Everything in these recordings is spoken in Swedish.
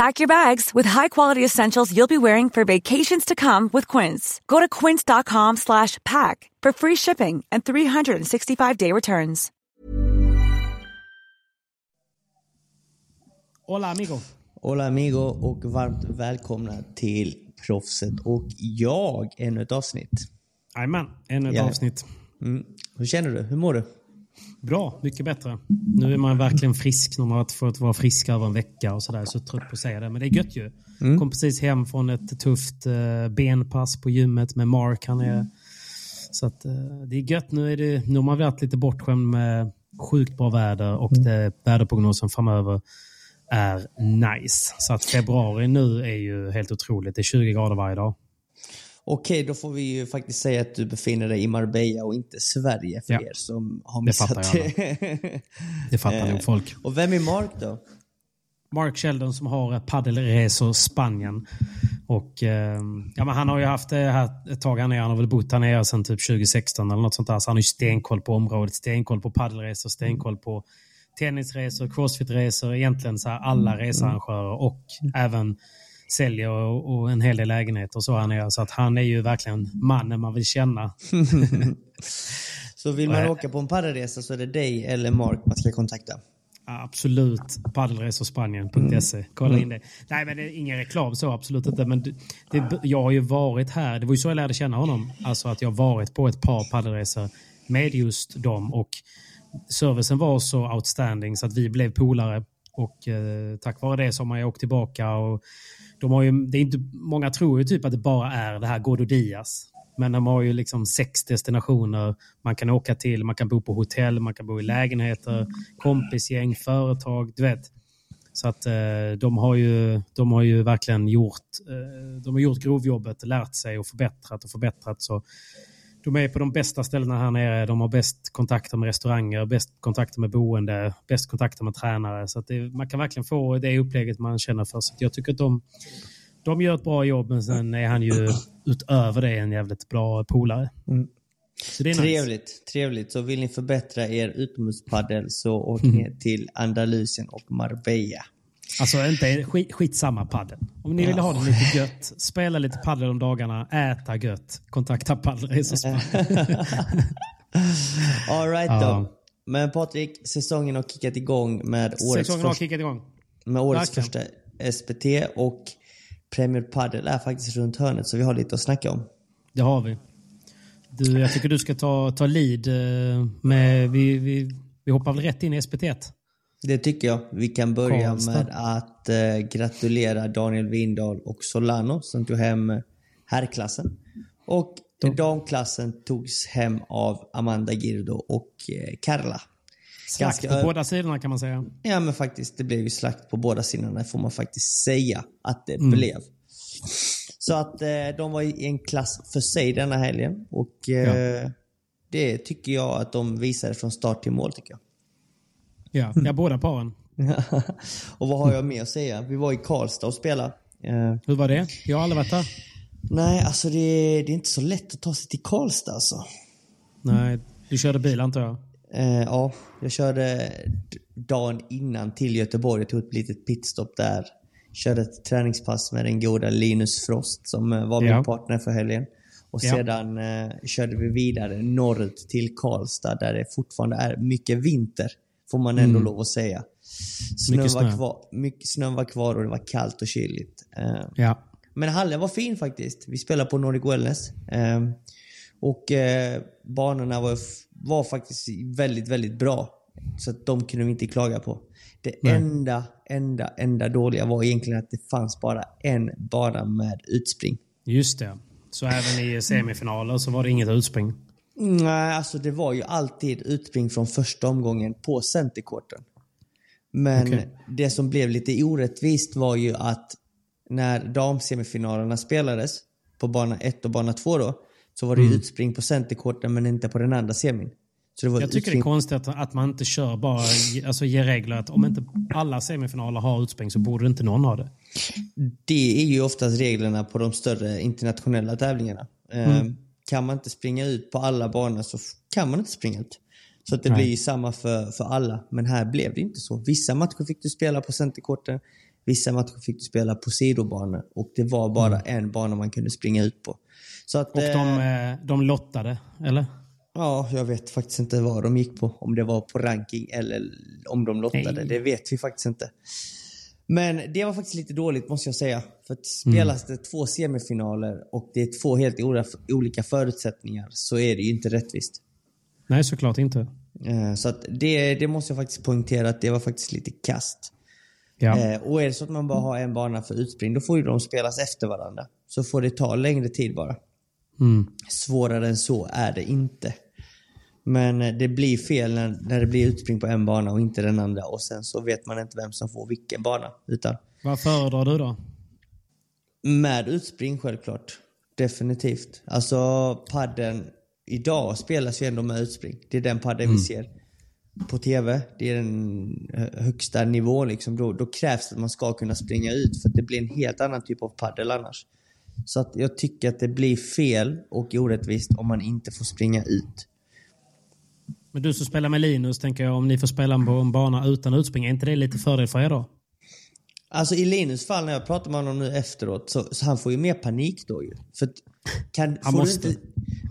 Pack your bags with high-quality essentials you'll be wearing for vacations to come with Quince. Go to quince.com slash pack for free shipping and 365-day returns. Hola amigo. Hola amigo och varmt välkomna till Proffset och jag, ännu ett avsnitt. Jajamän, ännu ett Ja. avsnitt. Mm. Hur känner du? Hur mår du? Bra, mycket bättre. Nu är man verkligen frisk när man har fått vara frisk över en vecka och sådär. Så trött på att säga det. Men det är gött ju. Kom precis hem från ett tufft eh, benpass på gymmet med Mark. Han är, Så att, eh, det är gött. Nu, är det, nu har man varit lite bortskämd med sjukt bra väder och det, väderprognosen framöver är nice. Så att februari nu är ju helt otroligt. Det är 20 grader varje dag. Okej, då får vi ju faktiskt säga att du befinner dig i Marbella och inte Sverige för Ja. er som har Det missat fattar jag Det fattar Eh, nog folk. och vem är Mark då? Mark Sheldon som har eh, paddelresor Spanien. Och, eh, ja, men han har ju haft det här ett tag här nere. Han har väl bott här nere sedan typ 2016 eller något sånt där. Så han har ju stenkoll på området. Stenkoll på paddelresor, stenkoll på tennisresor, crossfitresor. Egentligen så alla researrangörer och även säljer och, och en hel del lägenheter och så här nere. Så att han är ju verkligen mannen man vill känna. Så vill man Nej. åka på en paddelresa så är det dig eller Mark man ska kontakta. Absolut. Paddelresorspanien.se. Kolla in det. Nej, men det är ingen reklam så. Absolut inte. Men det, det, jag har ju varit här. Det var ju så jag lärde känna honom. Alltså att jag varit på ett par paddelresor med just dem. Och servicen var så outstanding så att vi blev polare. Och eh, tack vare det så har man ju åkt tillbaka. Och de har ju, det är inte, många tror ju typ att det bara är det här Gordo Diaz. Men de har ju liksom sex destinationer man kan åka till. Man kan bo på hotell, man kan bo i lägenheter, kompisgäng, företag. Du vet. Så att eh, de, har ju, de har ju verkligen gjort, eh, de har gjort grovjobbet, lärt sig och förbättrat och förbättrat. Så de är på de bästa ställena här nere. De har bäst kontakter med restauranger, bäst kontakter med boende, bäst kontakter med tränare. Så att det, man kan verkligen få det upplägget man känner för. Så att jag tycker att de, de gör ett bra jobb, men sen är han ju utöver det en jävligt bra polare. Så det är nice. Trevligt, trevligt. Så vill ni förbättra er utomhuspaddel så åk Mm. ner till Andalusien och Marbella. Alltså inte skit, skitsamma padel. Om ni vill ha det lite gött, spela lite padel om dagarna, äta gött, kontakta Paddelresor Spanien. Alright Ja. då. Men Patrik, säsongen har kickat igång med årets, Säsongen har kickat igång. med årets Verkligen. första SPT och Premier Padel är faktiskt runt hörnet så vi har lite att snacka om. Det har vi. Du, jag tycker du ska ta, ta lead eh, med... Vi, vi, vi hoppar väl rätt in i SPT1? Det tycker jag. Vi kan börja Karlstad. med att eh, gratulera Daniel Windahl och Solano som tog hem herrklassen. Och damklassen togs hem av Amanda Girdo och eh, Karla. Slakt på båda sidorna kan man säga. Ja men faktiskt, det blev ju slakt på båda sidorna får man faktiskt säga att det Mm. blev. Så att eh, de var i en klass för sig denna helgen och eh, det tycker jag att de visade från start till mål tycker jag. Ja, ja båda paren. och vad har jag mer att säga? Vi var i Karlstad och spelade. Eh, Hur var det? Jag har aldrig varit där. nej, alltså det, det är inte så lätt att ta sig till Karlstad alltså. Nej, Du körde bil antar jag? Eh, ja, jag körde dagen innan till Göteborg. Jag tog ett litet pitstop där. Körde ett träningspass med den goda Linus Frost som eh, var min Ja. partner för helgen. Och Ja. sedan eh, körde vi vidare norrut till Karlstad där det fortfarande är mycket vinter. Får man ändå Mm. lov att säga. Snön Mycket var, snö. kvar, mycket, snön var kvar och det var kallt och kyligt. Eh, Ja. men hallen var fin faktiskt. Vi spelade på Nordic Wellness. Eh, och eh, banorna var, var faktiskt väldigt, väldigt bra. Så att de kunde vi inte klaga på. Det Nej. enda, enda, enda dåliga var egentligen att det fanns bara en bana med utspring. Just det. Så även i semifinaler så var det inget utspring? Nej, alltså det var ju alltid utspring från första omgången på centercourten. Men Okej. det som blev lite orättvist var ju att när damsemifinalerna spelades på bana 1 och bana 2 då, så var det Mm. utspring på centercourten men inte på den andra semin. Så det var Jag tycker det är utspring- konstigt att, att man inte kör bara, alltså ger regler att om inte alla semifinaler har utspring så borde inte någon ha det. Det är ju oftast reglerna på de större internationella tävlingarna. Mm. Eh, Kan man inte springa ut på alla banor så kan man inte springa ut. Så att det Nej. blir ju samma för, för alla. Men här blev det inte så. Vissa matcher fick du spela på centerkorten, vissa matcher fick du spela på sidobanor och det var bara en bana man kunde springa ut på. Så att, Mm. Och eh, de, eh, de lottade, eller? Ja, jag vet faktiskt inte vad de gick på. Om det var på ranking eller om de lottade. Nej. Det vet vi faktiskt inte. Men det var faktiskt lite dåligt måste jag säga. För att spelas det två semifinaler och det är två helt olika förutsättningar så är det ju inte rättvist. Nej, såklart inte. Eh, Så att det, det måste jag faktiskt poängtera att det var faktiskt lite kast. Ja. Eh, Och är det så att man bara har en bana för utspring då får ju de spelas efter varandra. Så får det ta längre tid bara. Mm. Svårare än så är det inte. Men eh, det blir fel när, när det blir utspring på en bana och inte den andra och sen så vet man inte vem som får vilken bana. Utan Vad föredrar du då? med utspring självklart. Definitivt. Alltså padden idag spelas ju ändå med utspring. Det är den padden vi ser på TV. Det är den hö- högsta nivån liksom. Då, då krävs det att man ska kunna springa ut för det blir en helt annan typ av paddel annars. Så att jag tycker att det blir fel och orättvist om man inte får springa ut. Men du som spelar med Linus, tänker jag, om ni får spela på en bana utan utspring, är inte det lite fördel för er då? Alltså i Linus fall när jag pratar med honom nu efteråt så, så han får ju mer panik då ju. För kan, Han får, måste. Du inte,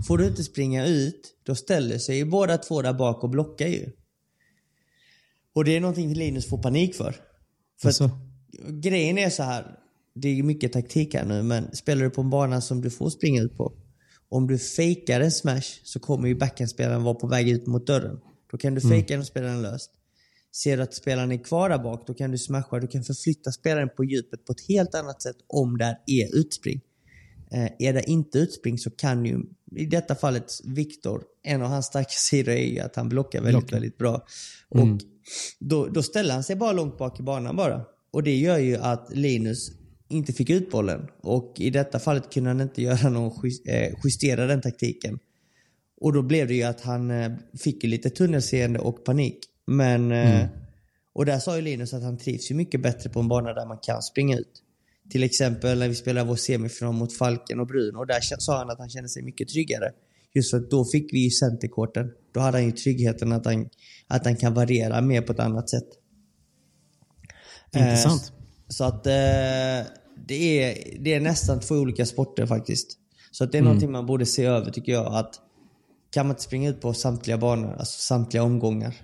får du inte springa ut, då ställer sig ju båda två där bak och blockar ju. Och det är någonting Linus får panik för. För Alltså, att, grejen är så här, det är mycket taktik här nu, men spelar du på en bana som du får springa ut på. Om du fejkar en smash så kommer ju backhandspelaren vara på väg ut mot dörren. Då kan du fejka den och spela den löst. Ser du att spelaren är kvar där bak, då kan du smasha. Du kan förflytta spelaren på djupet på ett helt annat sätt om det är utspring. Eh, är det inte utspring så kan ju, i detta fallet Viktor, en av hans starka sidor är ju att han blockar väldigt, Blockar. väldigt bra. Och då, då ställer han sig bara långt bak i banan bara. Och det gör ju att Linus inte fick ut bollen. Och i detta fallet kunde han inte göra någon eh, justera den taktiken. Och då blev det ju att han eh, fick lite tunnelseende och panik. Men, eh, och där sa ju Linus att han trivs ju mycket bättre på en bana där man kan springa ut. Till exempel när vi spelade vår semifinal mot Falken och Brun och där sa han att han kände sig mycket tryggare. Just för att då fick vi ju centerkorten. Då hade han ju tryggheten att han, att han kan variera mer på ett annat sätt. intressant. Eh, Så att eh, det, är, det är nästan två olika sporter faktiskt. Så att det är någonting man borde se över tycker jag. Att kan man inte springa ut på samtliga banor, alltså samtliga omgångar.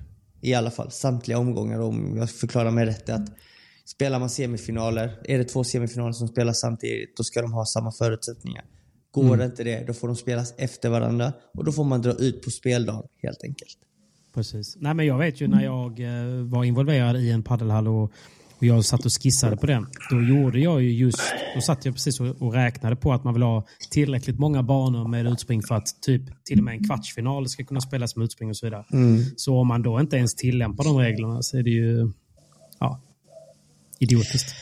I alla fall samtliga omgångar om jag förklarar mig rätt. Att spelar man semifinaler, är det två semifinaler som spelas samtidigt, då ska de ha samma förutsättningar. Går det inte det, då får de spelas efter varandra och då får man dra ut på speldagen helt enkelt. Precis. Nej, men jag vet ju när jag eh, var involverad i en paddelhall och, och jag satt och skissade på den. Då gjorde jag ju just, då satt jag precis och, och räknade på att man vill ha tillräckligt många banor med utspring för att typ till och med en kvartsfinal ska kunna spelas med utspring och så vidare. Så om man då inte ens tillämpar de reglerna så är det ju ja, idiotiskt.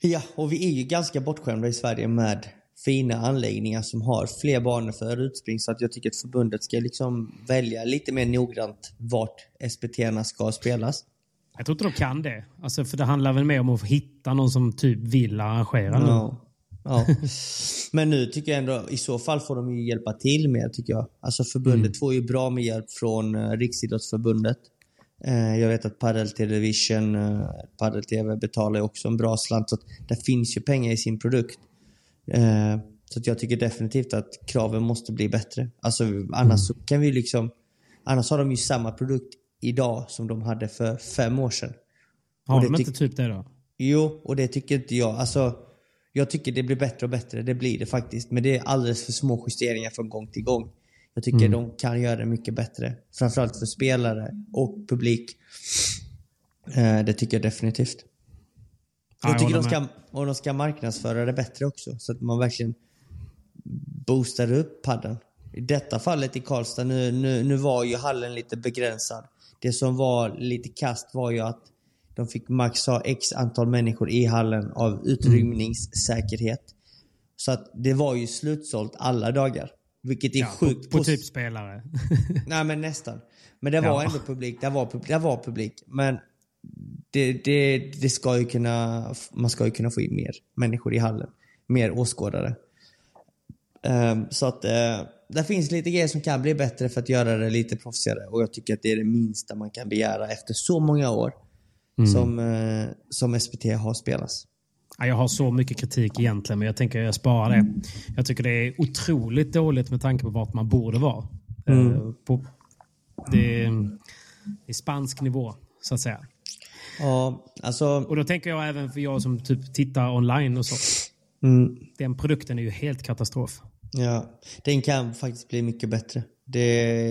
Ja, och vi är ju ganska bortskämda i Sverige med fina anläggningar som har fler banor för utspring. Så att jag tycker att förbundet ska liksom välja lite mer noggrant vart SPT-erna ska spelas. Jag tror inte de kan det. Alltså, för det handlar väl mer om att hitta någon som typ vill arrangera. Ja. Ja. Men nu tycker jag ändå, i så fall får de ju hjälpa till mer tycker jag. Alltså förbundet Mm. får ju bra med hjälp från uh, Riksidrottsförbundet. Eh, jag vet att Padel Television, uh, Padel TV betalar ju också en bra slant. Så att det finns ju pengar i sin produkt. Eh, så jag tycker definitivt att kraven måste bli bättre. Alltså annars så kan vi liksom... Annars har de ju samma produkt idag som de hade för fem år sedan. Har de inte typ det då? Jo, och det tycker inte jag. Alltså, jag tycker det blir bättre och bättre. Det blir det faktiskt. Men det är alldeles för små justeringar från gång till gång. Jag tycker de kan göra det mycket bättre. Framförallt för spelare och publik. Eh, det tycker jag definitivt. Ja, jag tycker de ska, och de ska marknadsföra det bättre också. Så att man verkligen boostar upp padden. I detta fallet i Karlstad, nu, nu, nu var ju hallen lite begränsad. Det som var lite kast var ju att de fick max ha x antal människor i hallen av utrymningssäkerhet. Så att det var ju slutsålt alla dagar. Vilket är Ja, sjukt på, på typ spelare. Nej men nästan. Men det var Ja. ändå publik. Det var, det var publik. Men det, det, det ska ju kunna, man ska ju kunna få in mer människor i hallen. Mer åskådare. Ehm, så att uh, det finns lite grejer som kan bli bättre för att göra det lite proffsigare. Och jag tycker att det är det minsta man kan begära efter så många år som, eh, som SPT har spelats. Ja, jag har så mycket kritik egentligen, men jag tänker jag sparar det. Jag tycker det är otroligt dåligt med tanke på vart man borde vara. Eh, På, det, är, det är spansk nivå, så att säga. Ja, alltså... Och då tänker jag även för jag som typ tittar online och så. Mm, Den produkten är ju helt katastrof. Ja, den kan faktiskt bli mycket bättre. Det,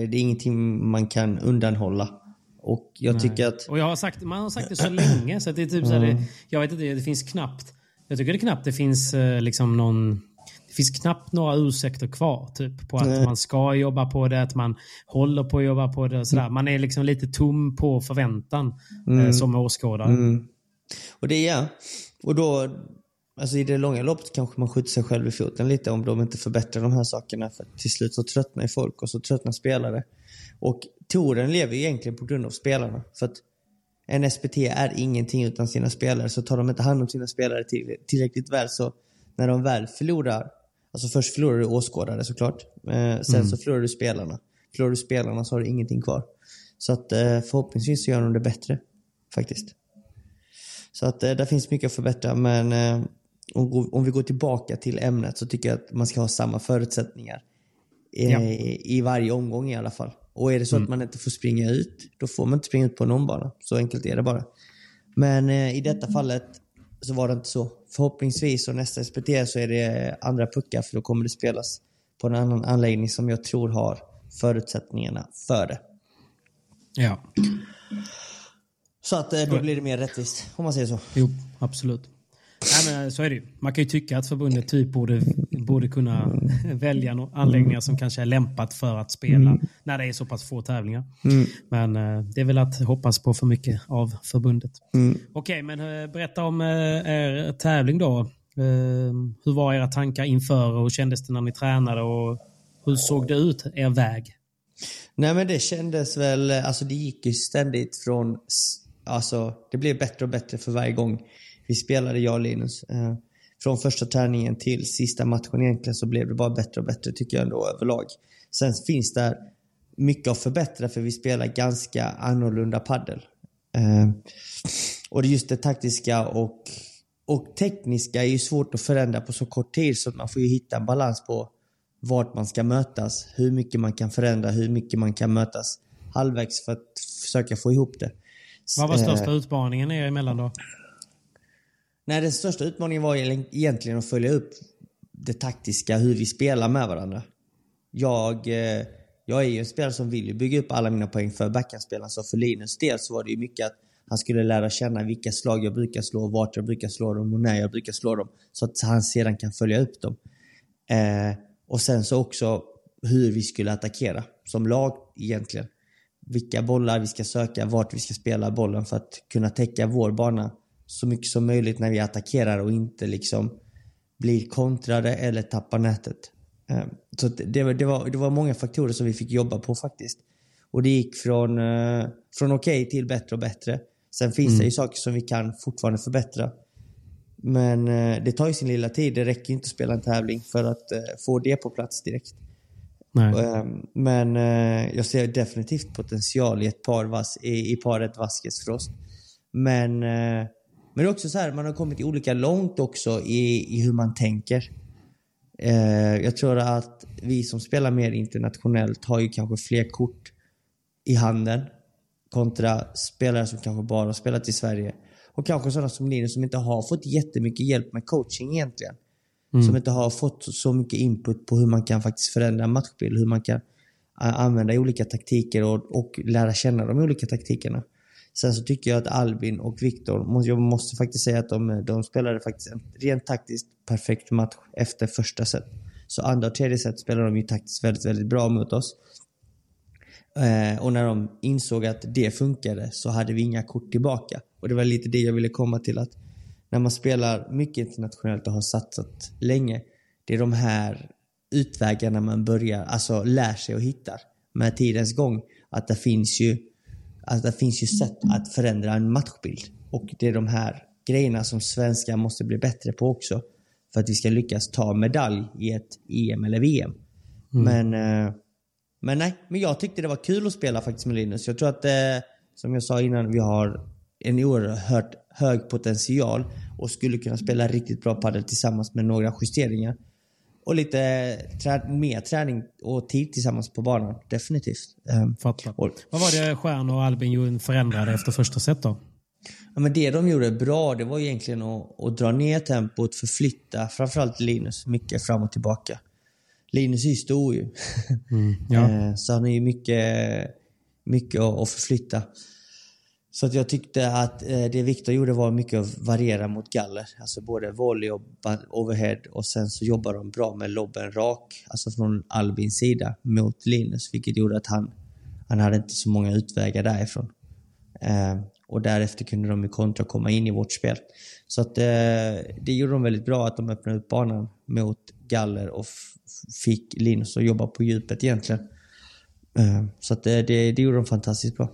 det är ingenting man kan undanhålla. Och jag tycker att... Och jag har sagt, man har sagt det så länge så det är typ så här, det, jag vet inte, det finns knappt. Jag tycker det knappt det finns eh, liksom någon det finns knappt några ursäkter kvar typ, på att man ska jobba på det, att man håller på att jobba på det. och Sådär. Man är liksom lite tom på förväntan eh, som åskådare. Och det är Och då, alltså i det långa loppet kanske man skjuter sig själv i foten lite om de inte förbättrar de här sakerna. För till slut så tröttnar ju folk och så tröttnar spelare. Och touren lever ju egentligen på grund av spelarna. För att en SPT är ingenting utan sina spelare. Så tar de inte hand om sina spelare till, tillräckligt väl så när de väl förlorar, alltså först förlorar du åskådare såklart. Eh, sen så förlorar du spelarna. Förlorar du spelarna så har du ingenting kvar. Så att eh, förhoppningsvis så gör de det bättre. Faktiskt. Så att eh, där finns mycket att förbättra men eh, om, om vi går tillbaka till ämnet så tycker jag att man ska ha samma förutsättningar. Eh, Ja. I varje omgång i alla fall. Och är det så att man inte får springa ut, då får man inte springa ut på en ombana. Så enkelt är det bara. Men eh, i detta fallet så var det inte så. Förhoppningsvis och nästa SPT så är det andra puckar för då kommer det spelas på en annan anläggning som jag tror har förutsättningarna för det. Ja. Så att eh, då blir det mer rättvist, om man säger så. Jo, absolut. Nej, men så är det ju. Man kan ju tycka att förbundet typ borde, borde kunna välja anläggningar som kanske är lämpat för att spela när det är så pass få tävlingar. Men eh, det är väl att hoppas på för mycket av förbundet. Okej, men eh, berätta om eh, er tävling då. Eh, hur var era tankar inför och hur kändes det när ni tränade och hur såg det ut, er väg? Nej men det kändes väl, alltså det gick ju ständigt från, alltså det blev bättre och bättre för varje gång vi spelade, jag och Linus. Eh, från första träningen till sista matchen egentligen så blev det bara bättre och bättre tycker jag ändå överlag. Sen finns det mycket att förbättra för vi spelar ganska annorlunda paddel. Eh, och just det taktiska och, och tekniska är ju svårt att förändra på så kort tid så man får ju hitta en balans på vart man ska mötas, hur mycket man kan förändra, hur mycket man kan mötas halvvägs för att försöka få ihop det. Vad var Eh, största utmaningen er emellan då? Nej, den största utmaningen var ju egentligen att följa upp det taktiska, hur vi spelar med varandra. Jag, eh, jag är ju en spelare som vill bygga upp alla mina poäng för backhandspelaren, så för Linus del så var det ju mycket att han skulle lära känna vilka slag jag brukar slå, vart jag brukar slå dem och när jag brukar slå dem. Så att han sedan kan följa upp dem. Eh, och sen så också hur vi skulle attackera som lag egentligen. Vilka bollar vi ska söka, vart vi ska spela bollen för att kunna täcka vår bana så mycket som möjligt när vi attackerar och inte liksom blir kontrade eller tappar nätet. Eh, Så det, var, det, var, det var många faktorer som vi fick jobba på faktiskt. Och det gick från, eh, från okej till bättre och bättre. Sen finns det ju saker som vi kan fortfarande förbättra. Men eh, det tar ju sin lilla tid. Det räcker inte att spela en tävling för att få det på plats direkt. Nej. Ehm, Men jag ser definitivt potential i ett par vas i, i paret Vasquez Frost. Men, men det är också så här, man har kommit olika långt också i, i hur man tänker. Eh, jag tror att vi som spelar mer internationellt har ju kanske fler kort i handen kontra spelare som kanske bara har spelat i Sverige. Och kanske sådana som Linus som inte har fått jättemycket hjälp med coaching egentligen. Som inte har fått så mycket input på hur man kan faktiskt förändra matchbild, hur man kan a- använda olika taktiker och, och lära känna de olika taktikerna. Sen så tycker jag att Albin och Viktor, jag måste faktiskt säga att de, de spelade faktiskt en rent taktiskt perfekt match efter första set. Så andra och tredje set spelade de ju taktiskt väldigt, väldigt bra mot oss. Eh, och när de insåg att det funkade så hade vi inga kort tillbaka. Och det var lite det jag ville komma till att när man spelar mycket internationellt och har satsat länge, det är de här utvägarna man börjar, alltså lär sig och hittar med tidens gång. Att det finns ju, att det finns ju sätt att förändra en matchbild. Och det är de här grejerna som svenskar måste bli bättre på också. För att vi ska lyckas ta medalj i ett EM eller VM. Men, eh, men nej, men jag tyckte det var kul att spela faktiskt med Linus. Jag tror att, eh, som jag sa innan, vi har en oerhört hög potential och skulle kunna spela riktigt bra padel tillsammans med några justeringar. Och lite trä mer träning och tid tillsammans på banan. Definitivt. Ehm, Fattar. och, Vad var det Stjärn och Albin förändrade efter första set då? Ja, men det de gjorde bra, det var egentligen att, att dra ner tempot, förflytta framförallt Linus mycket fram och tillbaka. Linus är ju stor ju. ja. Eh, Så han är ju mycket, mycket att förflytta. Så att jag tyckte att eh, det Viktor gjorde var mycket att variera mot galler. Alltså både volley och overhead och sen så jobbar de bra med lobben rak, alltså från Albins sida mot Linus, vilket gjorde att han, han hade inte så många utvägar därifrån. Eh, och därefter kunde de i kontra komma in i vårt spel. Så att eh, det gjorde de väldigt bra att de öppnade upp banan mot galler och fick Linus att jobba på djupet egentligen. Eh, så att det, det, det gjorde de fantastiskt bra.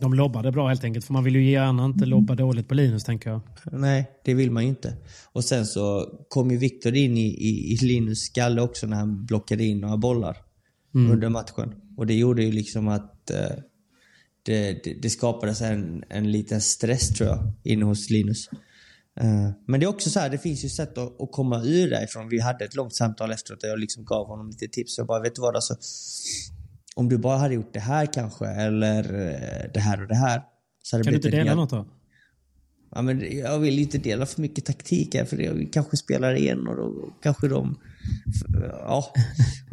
De lobbade bra helt enkelt. För man vill ju gärna inte lobba dåligt på Linus, tänker jag. Nej, det vill man ju inte. Och sen så kom ju Viktor in i, i, i Linus skalle också när han blockade in några bollar under matchen. Och det gjorde ju liksom att eh, det, det, det skapades en, en liten stress tror jag, inne hos Linus. Eh, men det är också så här, det finns ju sätt att, att komma ur därifrån. Vi hade ett långt samtal efteråt där jag liksom gav honom lite tips. Jag bara, vet du vad alltså? Om du bara hade gjort det här kanske, eller eh, det här och det här. Så hade Kan du inte dela något då? Ja, men jag vill inte dela för mycket taktik här för. Vi kanske spelar igen och då kanske de... Ja,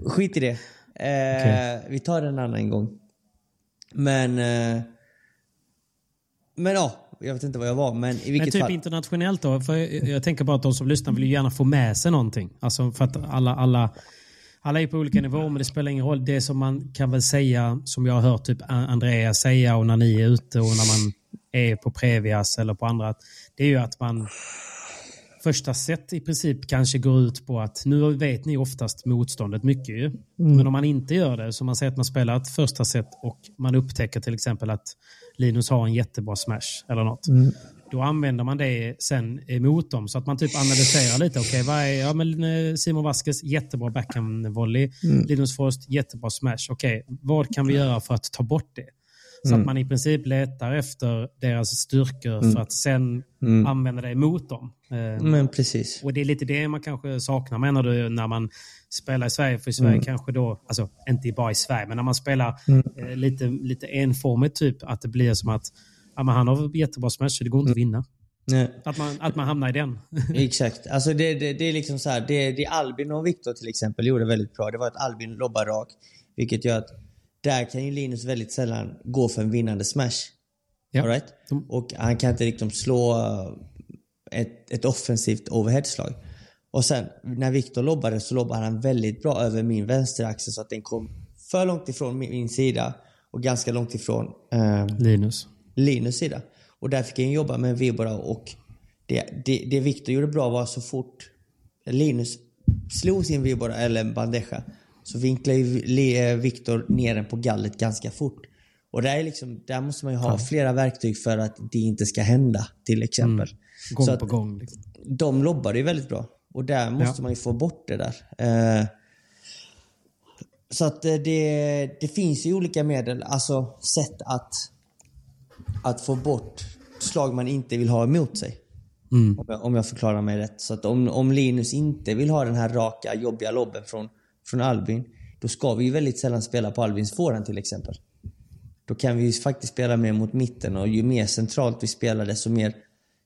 skit i det. Eh, Vi tar en annan gång. Men... Eh, men ja, jag vet inte vad jag var, men i Men vilket typ fall. internationellt då? För jag, jag tänker bara att de som lyssnar vill ju gärna få med sig någonting. Alltså för att alla, alla, alla är på olika nivåer, men det spelar ingen roll. Det som man kan väl säga, som jag har hört typ Andreas säga och när ni är ute och när man är på Previas eller på andra, det är ju att man första set i princip kanske går ut på att nu vet ni oftast motståndet mycket ju. Men om man inte gör det, så man säger att man spelar ett första set och man upptäcker till exempel att Linus har en jättebra smash eller något. Då använder man det sen emot dem så att man typ analyserar lite. Okej, vad är, ja, men eh, Simon Vasquez, jättebra backhand-volley. Linus Frost, jättebra smash. Okej, vad kan vi göra för att ta bort det? Så att man i princip letar efter deras styrkor för att sen använda det emot dem. Eh, Men precis. och det är lite det man kanske saknar menar du när man spelar i Sverige. För i Sverige kanske då, alltså inte bara i Sverige, men när man spelar eh, lite, lite enformigt typ, att det blir som att ja, men han har jättebra smash så det går inte att vinna. Nej. Att man, att man hamnar i den. Exakt. Alltså det, det, det är liksom så här, det, det Albin och Viktor till exempel gjorde väldigt bra, det var att Albin lobbar rak. Vilket gör att där kan ju Linus väldigt sällan gå för en vinnande smash. Ja. All right? De- Och han kan inte liksom slå ett, ett offensivt overheadslag. Och sen när Viktor lobbade så lobbade han väldigt bra över min vänsteraxel så att den kom för långt ifrån min, min sida och ganska långt ifrån eh, Linus. Linus sida. Och där fick jag jobba med vibora och det, det, det Viktor gjorde bra var så fort Linus slog sin vibora eller en bandeja så vinklade ju Viktor ner den på gallret ganska fort. Och där, är liksom, där måste man ju ha flera verktyg för att det inte ska hända, till exempel. Mm. Gång Så på att gång. Liksom. De lobbar ju väldigt bra. Och där måste Ja. man ju få bort det där. Eh, så att eh, det, det finns ju olika medel, alltså sätt att, att få bort slag man inte vill ha emot sig. Mm. Om, jag, om jag förklarar mig rätt. Så att om, om Linus inte vill ha den här raka, jobbiga lobben från, från Albin, då ska vi ju väldigt sällan spela på Albins forehand till exempel. Då kan vi ju faktiskt spela mer mot mitten och ju mer centralt vi spelar desto mer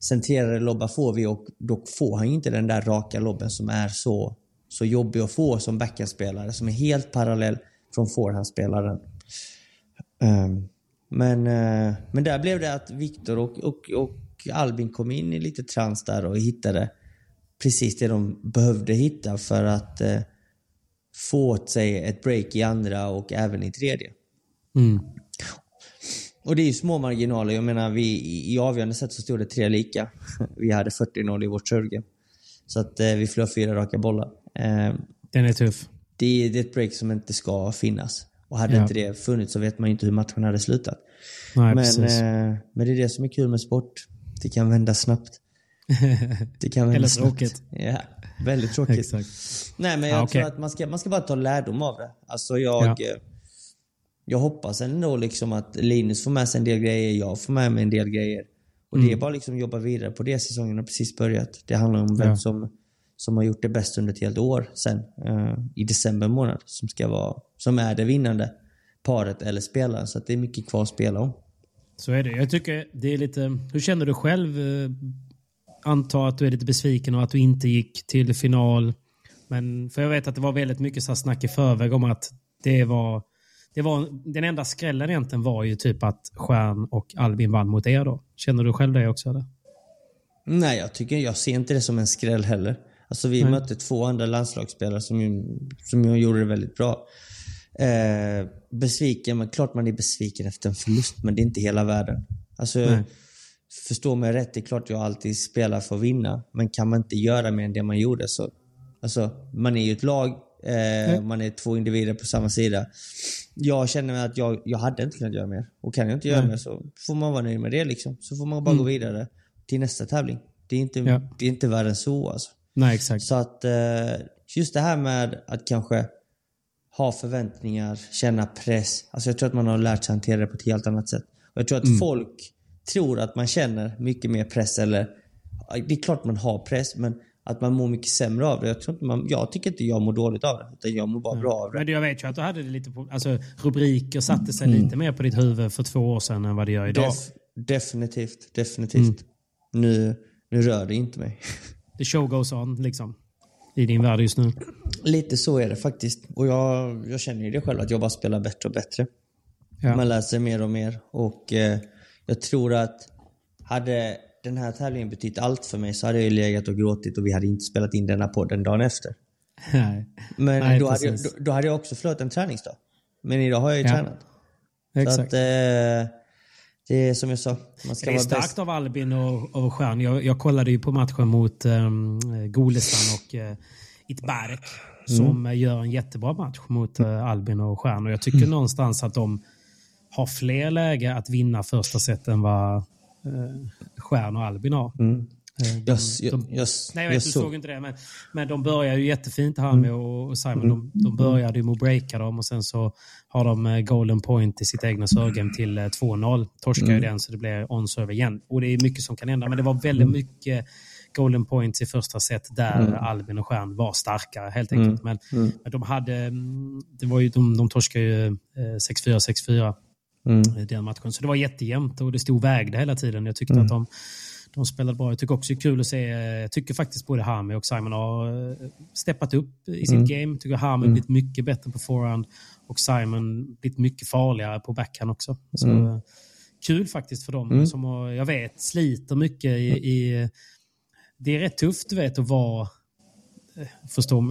centrerade lobbar får vi och då får han ju inte den där raka lobben som är så, så jobbig att få som backhandspelare som är helt parallell från forehandspelaren. Um, men, eh, men där blev det att Viktor och, och, och Albin kom in i lite trans där och hittade precis det de behövde hitta för att eh, få åt sig ett break i andra och även i tredje. Mm. Och det är ju små marginaler. Jag menar, vi, i avgörande set så stod det tre lika. Vi hade 40-0 i vårt servegame. Så att eh, vi förlorade fyra raka bollar. Eh, Den är tuff. det, är- det är ett break som inte ska finnas. Och hade Ja. inte det funnits så vet man ju inte hur matchen hade slutat. Nej, men, eh, men det är det som är kul med sport. Det kan vända snabbt. Det kan vända Eller tråkigt. Ja, väldigt tråkigt. Exakt. Nej, men jag Ja, okej. tror att man ska, man ska bara ta lärdom av det. Alltså jag... Ja. eh, Jag hoppas ändå liksom att Linus får med sig en del grejer, jag får med mig en del grejer. Och Mm. det är bara liksom jobba vidare på det. Säsongen har precis börjat. Det handlar om vem Ja. som, som har gjort det bäst under ett helt år sen. eh, I december månad. Som, ska vara, som är det vinnande paret eller spelaren. Så det är mycket kvar att spela om. Så är det. Jag tycker det är lite... Hur känner du själv? Eh, Anta att du är lite besviken och att du inte gick till final. Men för jag vet att det var väldigt mycket så snack i förväg om att det var... Det var den enda skrällen egentligen var ju typ att Stjärn och Albin vann mot er då. Känner du själv det också eller? Nej, jag tycker jag ser inte det som en skräll heller. Alltså vi Nej. mötte två andra landslagsspelare som, som gjorde det väldigt bra. Eh, besviken, men klart man är besviken efter en förlust, men det är inte hela världen. Alltså, Nej. förstå mig rätt, det är klart jag alltid spelar för att vinna, men kan man inte göra mer än det man gjorde så... Alltså, man är ju ett lag, eh, man är två individer på samma sida. Jag känner att jag, jag hade inte kunnat göra mer. Och kan jag inte göra Nej. mer så får man vara nöjd med det liksom. Så får man bara gå vidare till nästa tävling. Det är inte, Ja. det är inte värre än så alltså. Nej, exakt. Så att eh, just det här med att kanske ha förväntningar, känna press. Alltså jag tror att man har lärt sig hantera det på ett helt annat sätt. Och jag tror att Mm. folk tror att man känner mycket mer press eller... Det är klart man har press men att man mår mycket sämre av det. Jag, tror inte man, jag tycker inte jag mår dåligt av det. Utan jag mår bara bra av det. Men jag vet ju att du hade det lite på... Alltså rubriker satte sig Mm. lite mer på ditt huvud för två år sedan än vad det gör idag. Def, definitivt, definitivt. Nu, nu rör det inte mig. The show goes on liksom. I din värld just nu. Lite så är det faktiskt. Och jag, jag känner ju det själv att jag bara spelar bättre och bättre. Ja. Man lär sig mer och mer. Och eh, jag tror att hade den här tävlingen betytt allt för mig så hade jag legat och gråtit och vi hade inte spelat in denna podden dagen efter. Nej. Men Nej, då, hade jag, då, då hade jag också förlorat en träningsdag. Men idag har jag ju Ja. tränat. Så Exakt. att, eh, det är som jag sa, man ska Det är starkt bäst. av Albin och, och Stjärn. Jag, jag kollade ju på matchen mot um, Golestan och uh, Itbarek som eh, gör en jättebra match mot eh, Albin och Stjärn. Och jag tycker någonstans att de har fler läge att vinna första set än vad uh, Stjärn och Albin har. De- Jag, jag, de- jag, Nej, jag vet, du såg- inte det. Men, men de börjar ju jättefint här med och, och Simon. De, de började ju med att breaka dem och sen så har de eh, golden point i sitt egna servegame till eh, 2-0. Torskar ju den så det blir on-serve igen. Och det är mycket som kan hända. Men det var väldigt mycket golden points i första set där Albin och Stjärn var starkare helt enkelt. Men, men de hade... mm, Det var ju, de, de torskade ju eh, 6-4, 6-4 Mm. den matchen. Så det var jättejämnt och det stod vägde hela tiden. Jag tyckte att de, de spelade bra. Jag tycker också det är kul att se, jag tycker faktiskt både Hami och Simon har eh, steppat upp i sitt game. Jag tycker Hami blivit mycket bättre på forehand och Simon blivit mycket farligare på backhand också. Så, eh, Kul faktiskt för dem som har, jag vet sliter mycket i, i det är rätt tufft du vet att vara eh, förstå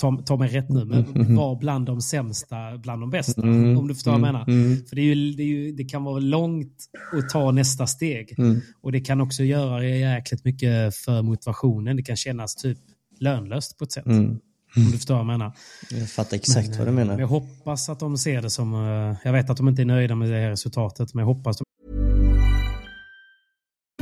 ta, ta mig rätt nu, men vara bland de sämsta, bland de bästa. Om du förstår vad jag menar. För det, ju, det, ju, det kan vara långt att ta nästa steg. Och det kan också göra jäkligt mycket för motivationen. Det kan kännas typ lönlöst på ett sätt. Om du förstår vad jag menar. Jag fattar exakt Men, vad du eh, menar. Jag hoppas att de ser det som... eh, Jag vet att de inte är nöjda med det här resultatet, men jag hoppas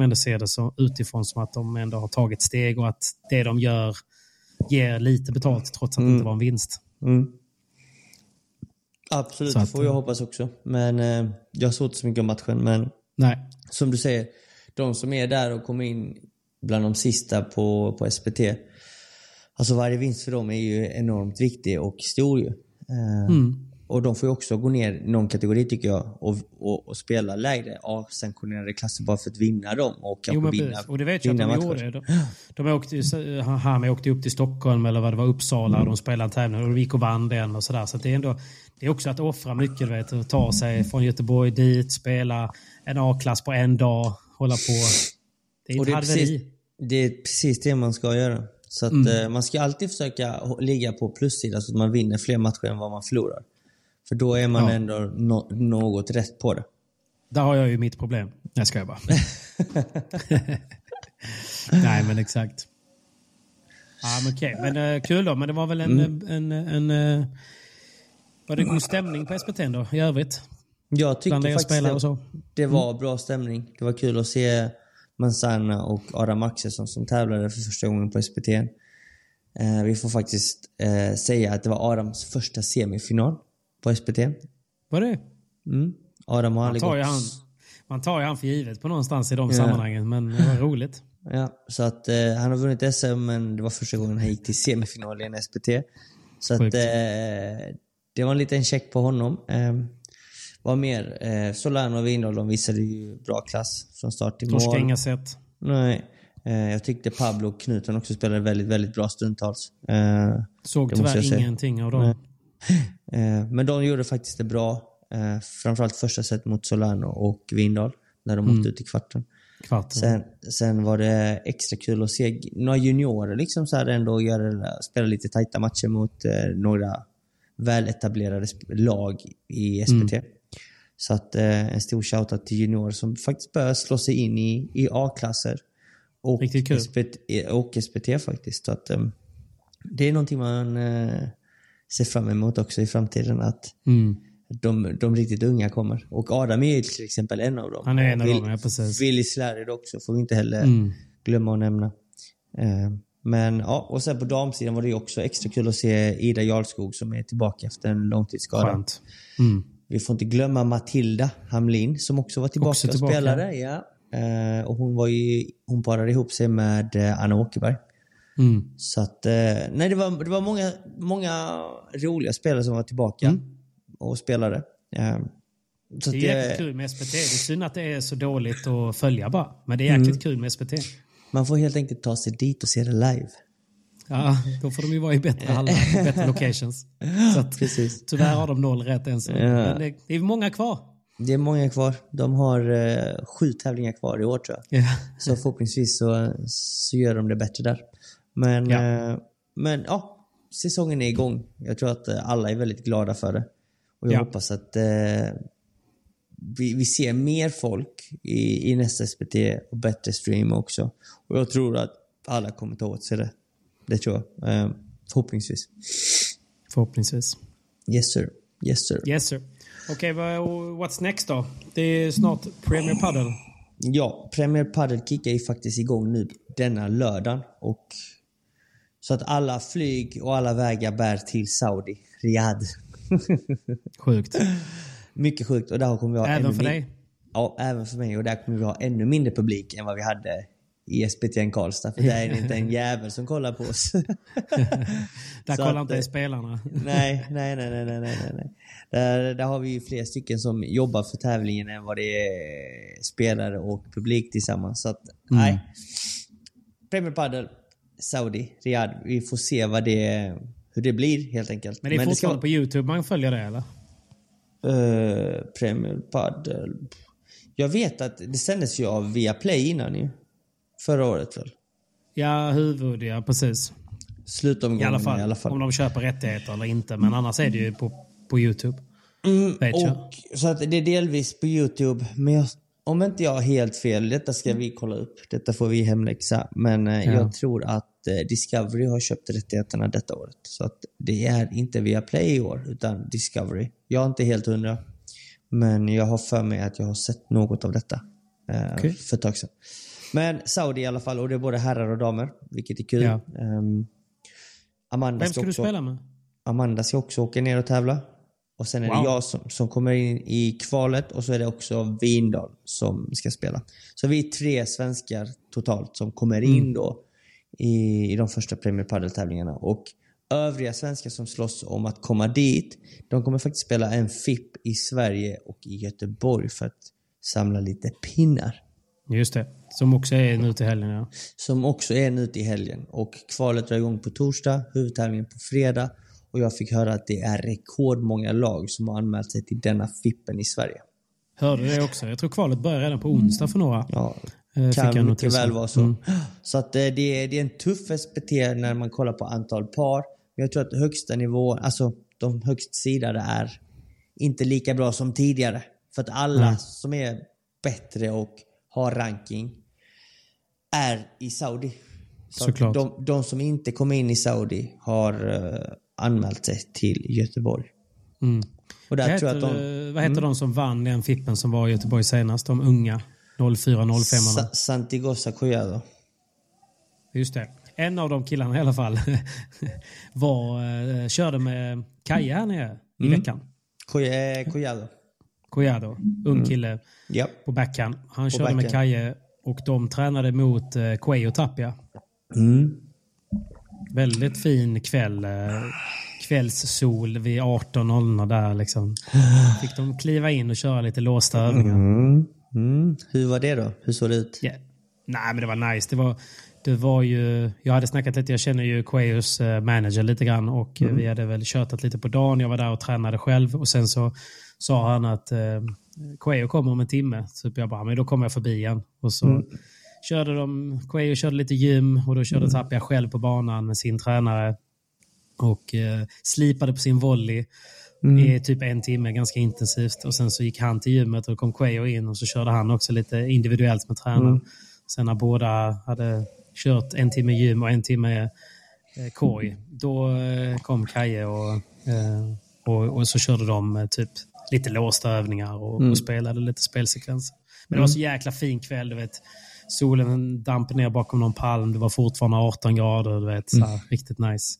ändå se det så utifrån som att de ändå har tagit steg och att det de gör ger lite betalt trots att det inte var en vinst. Mm. Absolut, Så det att, får jag eh, hoppas också. Men eh, jag såg inte så mycket om matchen. Men Nej. som du säger, de som är där och kommer in bland de sista på, på SPT. Alltså varje vinst för dem är ju enormt viktig och stor ju. Eh, Mm. Och de får ju också gå ner någon kategori tycker jag och, och, och spela lägre A-sanktionerade klasser bara för att vinna dem och Jo, kanske men vinna, precis. Och det vet jag att de gjorde. De, de åkte, Hami åkte upp till Stockholm eller vad det var, Uppsala och de spelade en tävling och de gick och vann den och sådär. Så det är ändå det är också att offra mycket, vet. Att ta sig från Göteborg dit, spela en A-klass på en dag, hålla på. Det är Och ett det är, precis, det är precis det man ska göra. Så att, Mm. eh, man ska alltid försöka ligga på plussidan så att man vinner fler matcher än vad man förlorar. För då är man Ja. ändå nå- något rätt på det. Där har jag ju mitt problem. Nej, ska jag bara. Nej, men exakt. Ja, men okej. Men eh, kul då. Men det var väl en... Mm. en, en, eh, var det god stämning på SPT då, i övrigt? Jag tyckte Bland faktiskt det, och så. det var bra stämning. Det var kul att se Manzana och Adam Axelsson som tävlade för första gången på SPT. Eh, vi får faktiskt eh, säga att det var Adams första semifinal på SPT. Var det? Mm. Adam har Man tar, ju han, man tar ju han för givet på någonstans i de sammanhangen, men det var roligt. Ja, så att eh, han har vunnit SM men det var första gången han gick till semifinal i en SPT. Så att eh, det var en liten check på honom. Eh, vad mer? Eh, Solano och Windahl, de visade ju bra klass från start till Torska mål. inga set. Nej. Eh, jag tyckte Pablo och Knuten också spelade väldigt, väldigt bra stundtals. Eh, Såg tyvärr ingenting av dem. eh, men de gjorde faktiskt det bra. Eh, framförallt första set mot Solano och Windahl när de åkte ut i kvarten. Kvarten. Sen, sen var det extra kul att se några juniorer liksom så här ändå göra, spela lite tajta matcher mot eh, några väletablerade lag i SPT. Så att eh, en stor shoutout till juniorer som faktiskt börjar slå sig in i, i A-klasser. Och. SPT, och SPT faktiskt. Så att, eh, det är någonting man eh, ser fram emot också i framtiden. Att Mm. de, de riktigt unga kommer. Och Adam är ju till exempel en av dem. Han är en av Och dem, ja, precis. Willy Slarrid också får vi inte heller Mm. glömma att nämna. Eh, men ja, och sen på damsidan var det också extra kul att se Ida Jarlskog som är tillbaka efter en långtidsskada. Mm. Vi får inte glömma Matilda Hamlin som också var tillbaka, Också och tillbaka. spelade. Ja. Eh, och hon var ju, hon parade ihop sig med eh, Anna Åkerberg. Mm. Så att, eh, nej det var, det var många, många roliga spelare som var tillbaka Mm. och spelade. Eh, så Det är jäkligt kul med SPT. Det är synd att det är så dåligt att följa bara. Men det är Mm. jäkligt kul med SPT. Man får helt enkelt ta sig dit och se det live. Ja, då får de ju vara i bättre hallar, bättre locations. Så att, Precis. tyvärr har de noll rätt än så. Ja. Men det, det är många kvar. Det är många kvar. De har eh, sju tävlingar kvar i år tror jag. Ja. Så förhoppningsvis så, så gör de det bättre där. Men Ja. eh, men ja, säsongen är igång. Jag tror att eh, alla är väldigt glada för det. Och jag Ja. hoppas att eh, vi, vi ser mer folk i, i nästa SPT och bättre stream också. Och jag tror att alla kommer ta åt sig det. Det tror jag. Eh, förhoppningsvis. Förhoppningsvis. Yes sir. Yes sir. Yes sir. Okej, vad- what's next då? Det är snart Premier Padel. Ja, Premier Padel kickar ju faktiskt igång nu denna lördagen. Och så att alla flyg och alla vägar bär till Saudi, Riyadh. Sjukt. Mycket sjukt. Och där kommer vi ha Även för dig? Ja, även för mig. Och där kommer vi ha ännu mindre publik än vad vi hade i SPTN Karlstad. För där är det inte en jävel som kollar på oss. Där kollar att, inte eh, spelarna. nej, nej, nej, nej, nej, nej, nej. Där, där har vi ju fler stycken som jobbar för tävlingen än vad det är spelare och publik tillsammans. Så att, nej. Premier Padel, Saudi, Riyadh. Vi får se vad det, hur det blir helt enkelt. Men det är ska fortfarande vara- på YouTube man följer det eller? Eh, Premier Padel. Jag vet att det sändes ju av Viaplay innan ju. Förra året väl? Ja, huvud ja, precis. Slutomgången I alla fall. i alla fall. Om de köper rättigheter eller inte. Men annars är det ju på, på YouTube. Vet jag. Och, så att det är delvis på Youtube. Men jag, om inte jag har helt fel, detta ska vi kolla upp. Detta får vi hemläxa. Men eh, Ja. jag tror att eh, Discovery har köpt rättigheterna detta året. Så att det är inte via Play i år, utan Discovery. Jag är inte helt hundra. Men jag har för mig att jag har sett något av detta eh, Okej. för ett tag sedan. Men Saudi i alla fall, och det är både herrar och damer, vilket är kul. Ja. Ehm, Amanda Vem ska du också- spela med? Amanda ska också åka ner och tävla. Och sen är Wow. det jag som, som kommer in i kvalet och så är det också Vindal som ska spela. Så vi är tre svenskar totalt som kommer in då i, i de första Premier Padel-tävlingarna. Och övriga svenskar som slåss om att komma dit, de kommer faktiskt spela en FIP i Sverige och i Göteborg för att samla lite pinnar. Just det. Som också är nu till helgen ja. Som också är nu till helgen. Och kvalet drar igång på torsdag, huvudtävlingen på fredag. Och jag fick höra att det är rekordmånga lag som har anmält sig till denna FIPen i Sverige. Hörde det också? Jag tror kvalet börjar redan på onsdag för några. Ja, kan mycket väl vara så. Mm. Så att eh, det är, det är en tuff SPT när man kollar på antal par. Men jag tror att högsta nivå, alltså de högst sidade är inte lika bra som tidigare. För att alla Nej. som är bättre och har ranking är i Saudi. Så Såklart. De, de som inte kom in i Saudi har eh, anmält sig till Göteborg. Mm. Och där Vad tror jag heter, att de... Mm. eh, vad heter de som vann den fippen som var i Göteborg senast? De unga. 04-05. Sa- Santigosa Collado. Just det. En av de killarna i alla fall var, eh, körde med Kaja här nere i Mm. veckan. Eh, Collado. Collado, ung kille Ja. på backhand. Han körde backhand. med Kaje och de tränade mot eh, Cuello Tapia. Mm. Väldigt fin kväll. Eh, kvällssol vid 18.00 där liksom. Fick de kliva in och köra lite låsta övningar. Mm. Mm. Hur var det då? Hur såg det ut? Ja. Nej, men det var nice. Det var, det var ju, jag hade snackat lite, jag känner ju Quayos eh, manager lite grann och eh, vi hade väl tjötat lite på dagen. Jag var där och tränade själv och sen så sa han att eh, Quayo kommer om en timme. Så jag bara, men då kommer jag förbi igen. Och så körde de, Quayo körde lite gym och då körde Tapia själv på banan med sin tränare och eh, slipade på sin volley i typ en timme ganska intensivt. Och sen så gick han till gymmet och kom Quayo in och så körde han också lite individuellt med tränaren. Sen när båda hade kört en timme gym och en timme eh, korg, då eh, kom Kaje och, eh, och, och så körde de typ lite låsta övningar och, och spelade lite spelsekvenser. Men det var så jäkla fin kväll, du vet. Solen damp ner bakom någon palm, det var fortfarande 18 grader, du vet. Så här, Riktigt nice.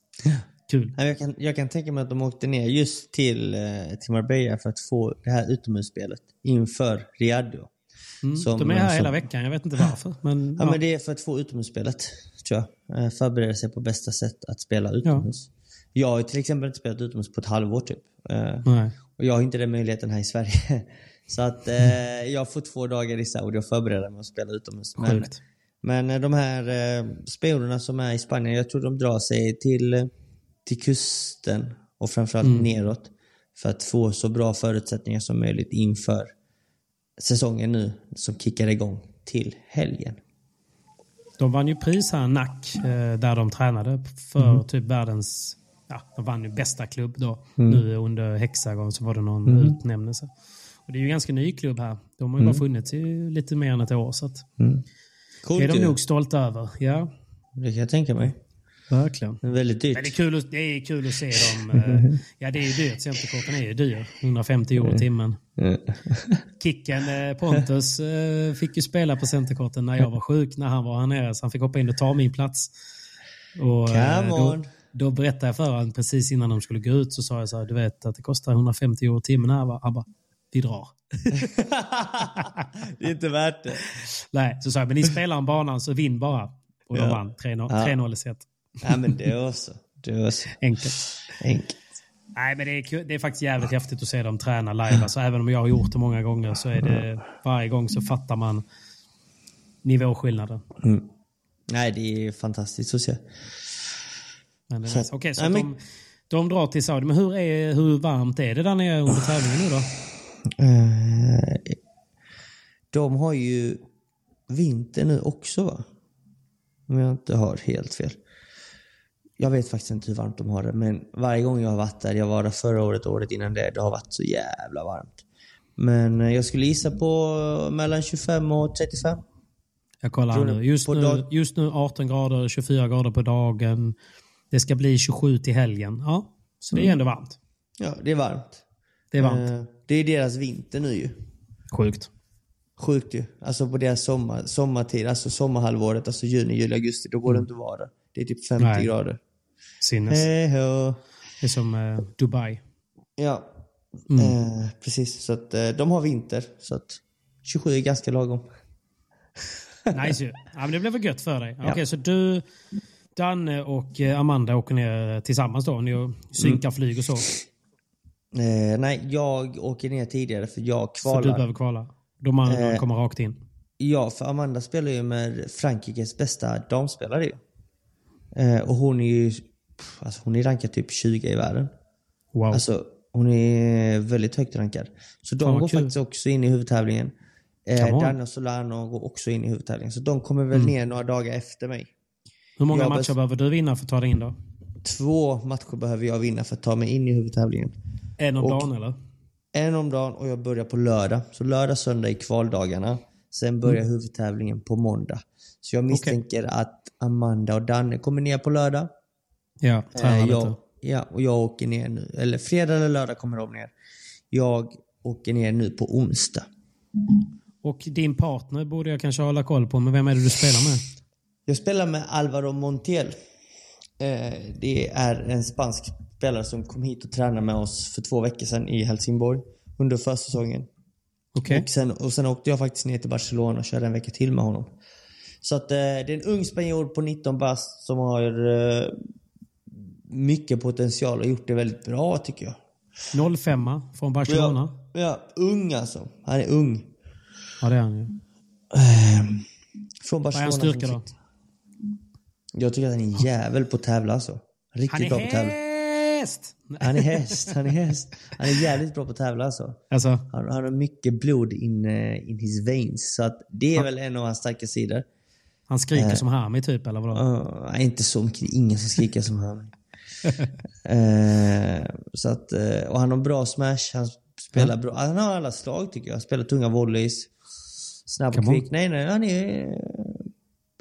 Kul. Jag kan, jag kan tänka mig att de åkte ner just till, eh, till Marbella för att få det här utomhusspelet inför Riyadh. då. Mm. De är här som- hela veckan, jag vet inte varför. Men, Ja, ja. men det är för att få utomhusspelet, tror jag. Eh, Förbereda sig på bästa sätt att spela utomhus. Jag har till exempel inte spelat utomhus på ett halvår typ. Eh, Nej. Och jag har inte den möjligheten här i Sverige. Så att eh, jag får två dagar i Saudi och förbereda mig att spela utomhus. Men, men de här eh, spelorna som är i Spanien, jag tror de drar sig till, till kusten och framförallt Mm. neråt. För att få så bra förutsättningar som möjligt inför säsongen nu som kickar igång till helgen. De vann ju pris här, NAC, eh, där de tränade för typ världens... Ja, de vann ju bästa klubb då. Nu under Hexagon så var det någon utnämnelse. Och det är ju en ganska ny klubb här. De har ju bara funnits i lite mer än ett år. Så att Coolt det är de nog stolta över. Ja. Det kan jag tänka mig. Verkligen. Det är väldigt dyrt. Men det är kul, att- det är kul att se dem. eh, Ja, det är ju dyrt. Centerkorten är ju dyr. 150 euro timmen. Kicken eh, Pontus eh, fick ju spela på centerkorten när jag var sjuk, när han var här nere. Så han fick hoppa in och ta min plats. Och, Come då, on. då berättade jag för honom precis innan de skulle gå ut så sa jag så här, du vet att det kostar 150 euro timmen här? Han bara, vi drar. det är inte värt det. Nej, så sa jag, men ni spelar en banan så vinn bara. Och de Ja. vann 3-0 Ja. 3-0 i set. Ja, men det är också. Det är också Enkelt. enkelt. Nej, men det är, det är faktiskt jävligt häftigt att se dem träna live. Alltså, även om jag har gjort det många gånger så är det varje gång så fattar man nivåskillnaden. Nej, det är fantastiskt att se. Men Så-. Okej, så Nej, de, de drar till Saudi. Men hur, är, hur varmt är det där nere under tävlingen nu då? Eh, de har ju vinter nu också va? Om jag inte har helt fel. Jag vet faktiskt inte hur varmt de har det, men varje gång jag har varit där, jag var där förra året och året innan det, det har varit så jävla varmt. Men eh, jag skulle gissa på mellan 25 och 35. Jag kollar nu. Just, nu. just nu 18 grader, 24 grader på dagen. Det ska bli 27 till helgen. Ja, så det är ändå varmt. Ja, det är varmt. Det är varmt. Eh, Det är deras vinter nu ju. Sjukt. Sjukt ju. Alltså på deras sommar, sommartid, alltså sommarhalvåret, alltså juni, juli, augusti, då går det inte att vara där. Det är typ 50 Nej. grader. Sinnes. Hej. Det är som eh, Dubai. Ja, Mm. eh, precis. Så att eh, de har vinter. Så att 27 är ganska lagom. Nice ju. Ja, men det blev väl gött för dig. Ja. Okej, så du, Danne och eh, Amanda åker ner tillsammans då? Ni synkar Mm. flyg och så? Eh, nej, jag åker ner tidigare för jag För kvalar. du behöver kvala? De andra Eh. kommer rakt in? Ja, för Amanda spelar ju med Frankrikes bästa damspelare. Eh, och hon är ju alltså hon är rankad typ 20 i världen. Wow. Alltså, hon är väldigt högt rankad. Så de Fan, går kul. faktiskt också in i huvudtävlingen. Eh. Danne och Solano går också in i huvudtävlingen. Så de kommer väl Mm. ner några dagar efter mig. Hur många jag matcher behöver du vinna för att ta dig in då? Två matcher behöver jag vinna för att ta mig in i huvudtävlingen. En om Och- dagen eller? En om dagen och jag börjar på lördag. Så lördag, söndag är kvaldagarna. Sen börjar Mm. huvudtävlingen på måndag. Så jag misstänker att Amanda och Danne kommer ner på lördag. Ja, Eh, jag, ja, och jag åker ner nu. Eller fredag eller lördag kommer de ner. Jag åker ner nu på onsdag. Och din partner borde jag kanske hålla koll på, men vem är det du spelar med? Jag spelar med Alvaro Montiel. Eh, det är en spansk spelare som kom hit och tränade med oss för två veckor sedan i Helsingborg under försäsongen. Okej. Och, sen, och sen åkte jag faktiskt ner till Barcelona och körde en vecka till med honom. Så att eh, det är en ung spanjor på 19 bast som har eh, mycket potential och gjort det väldigt bra tycker jag. 05 från Barcelona. Ja, ja, ung alltså. Han är ung. Ja, det är han ju. Från Vad är Barcelona. hans styrka då? Jag tycker att han är en jävel på att tävla alltså. Riktigt Han är bra på att tävla. Han är häst, han är häst. Han är jävligt bra på att tävla alltså. Alltså, Han, han har mycket blod in, eh, in his veins. Så att det är väl en av hans starka sidor. han skriker som Hami typ, eller vadå? Uh, inte så mycket. Ingen som skriker som han. Eh, så att, eh, och han har bra smash. Han spelar bra. Han har alla slag tycker jag. Han spelar tunga volleys. Snabb och kvick. Nej, nej, han är...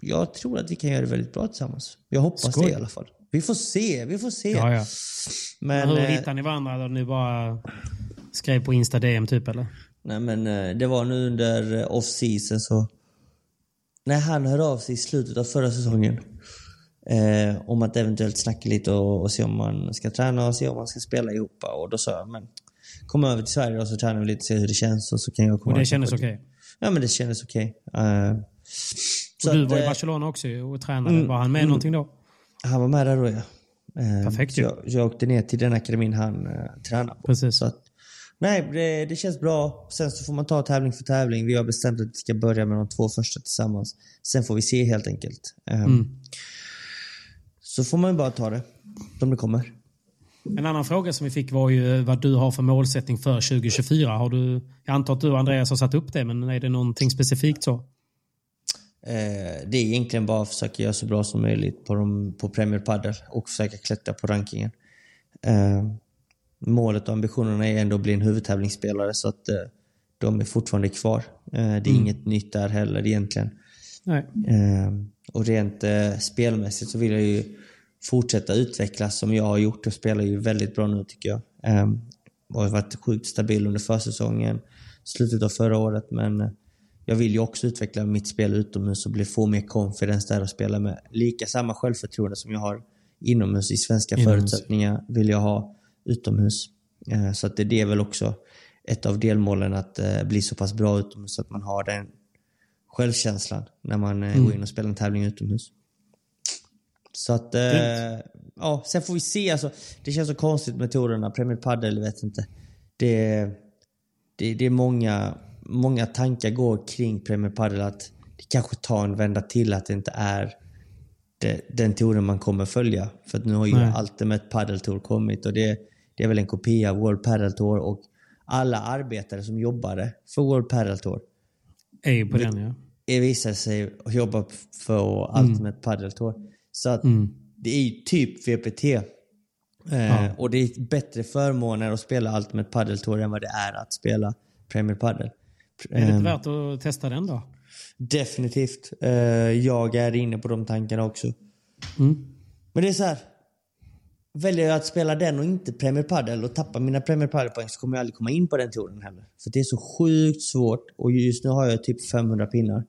Jag tror att vi kan göra det väldigt bra tillsammans. Jag hoppas Skoj. det i alla fall. Vi får se, vi får se. Ja, ja. Men, Men hur eh, hittar ni varandra? Då ni bara skrev på Insta DM typ, eller? Nej men eh, det var nu under off-season så... När han hörde av sig i slutet av förra säsongen. Eh, om att eventuellt snacka lite och, och se om man ska träna och se om man ska spela ihop. Och då sa jag, men kom över till Sverige och så tränar vi lite och ser hur det känns och så kan jag komma Och det kändes okej? lite. Ja men det kändes okej. Eh, så Och du att, var i eh, Barcelona också och tränade. Var han med någonting då? Han var med där då ja. Eh, Perfekt ju. jag, jag åkte ner till den akademin han eh, tränar på. Precis. Så att, nej, det, det känns bra. Sen så får man ta tävling för tävling. Vi har bestämt att vi ska börja med de två första tillsammans. Sen får vi se helt enkelt. Eh, Mm. Så får man ju bara ta det som det kommer. En annan fråga som vi fick var ju vad du har för målsättning för 2024. Har du, jag antar att du och Andreas har satt upp det, men är det någonting specifikt så? Eh, det är egentligen bara att försöka göra så bra som möjligt på, de, på Premier Padel och försöka klättra på rankingen. Eh, målet och ambitionerna är ändå att bli en huvudtävlingsspelare så att eh, de är fortfarande kvar. Det är inget nytt där heller egentligen. Nej. Och rent spelmässigt så vill jag ju fortsätta utvecklas som jag har gjort och spelar ju väldigt bra nu tycker jag. Um, och har varit sjukt stabil under försäsongen, slutet av förra året men jag vill ju också utveckla mitt spel utomhus och bli, få mer confidence där och spela med lika samma självförtroende som jag har inomhus i svenska inomhus. förutsättningar vill jag ha utomhus. Uh, så att det, är väl också ett av delmålen att uh, bli så pass bra utomhus att man har den självkänslan när man uh, mm. går in och spelar en tävling utomhus. Så att, eh, ja, sen får vi se. Alltså, det känns så konstigt med tourerna. Premier Padel, vet inte. Det, det, det är många, många tankar går kring Premier Padel att det kanske tar en vända till att det inte är det, den touren man kommer följa. För nu har ju Nej. Ultimate Padel Tour kommit och det, det är väl en kopia av World Padel Tour och alla arbetare som jobbade för World Padel Tour är ju på den ja. Det visar sig jobba för Ultimate mm. Padel Tour. Så att mm. det är ju typ VPT. Eh, ja. Och det är bättre förmåner att spela Ultimate Padel Tour än vad det är att spela Premier Padel. Är det inte um, värt att testa den då? Definitivt. Uh, jag är inne på de tankarna också. Mm. Men det är så här. Väljer jag att spela den och inte Premier Padel och tappar mina Premier Padel-poäng så kommer jag aldrig komma in på den touren heller. För det är så sjukt svårt och just nu har jag typ 500 pinnar.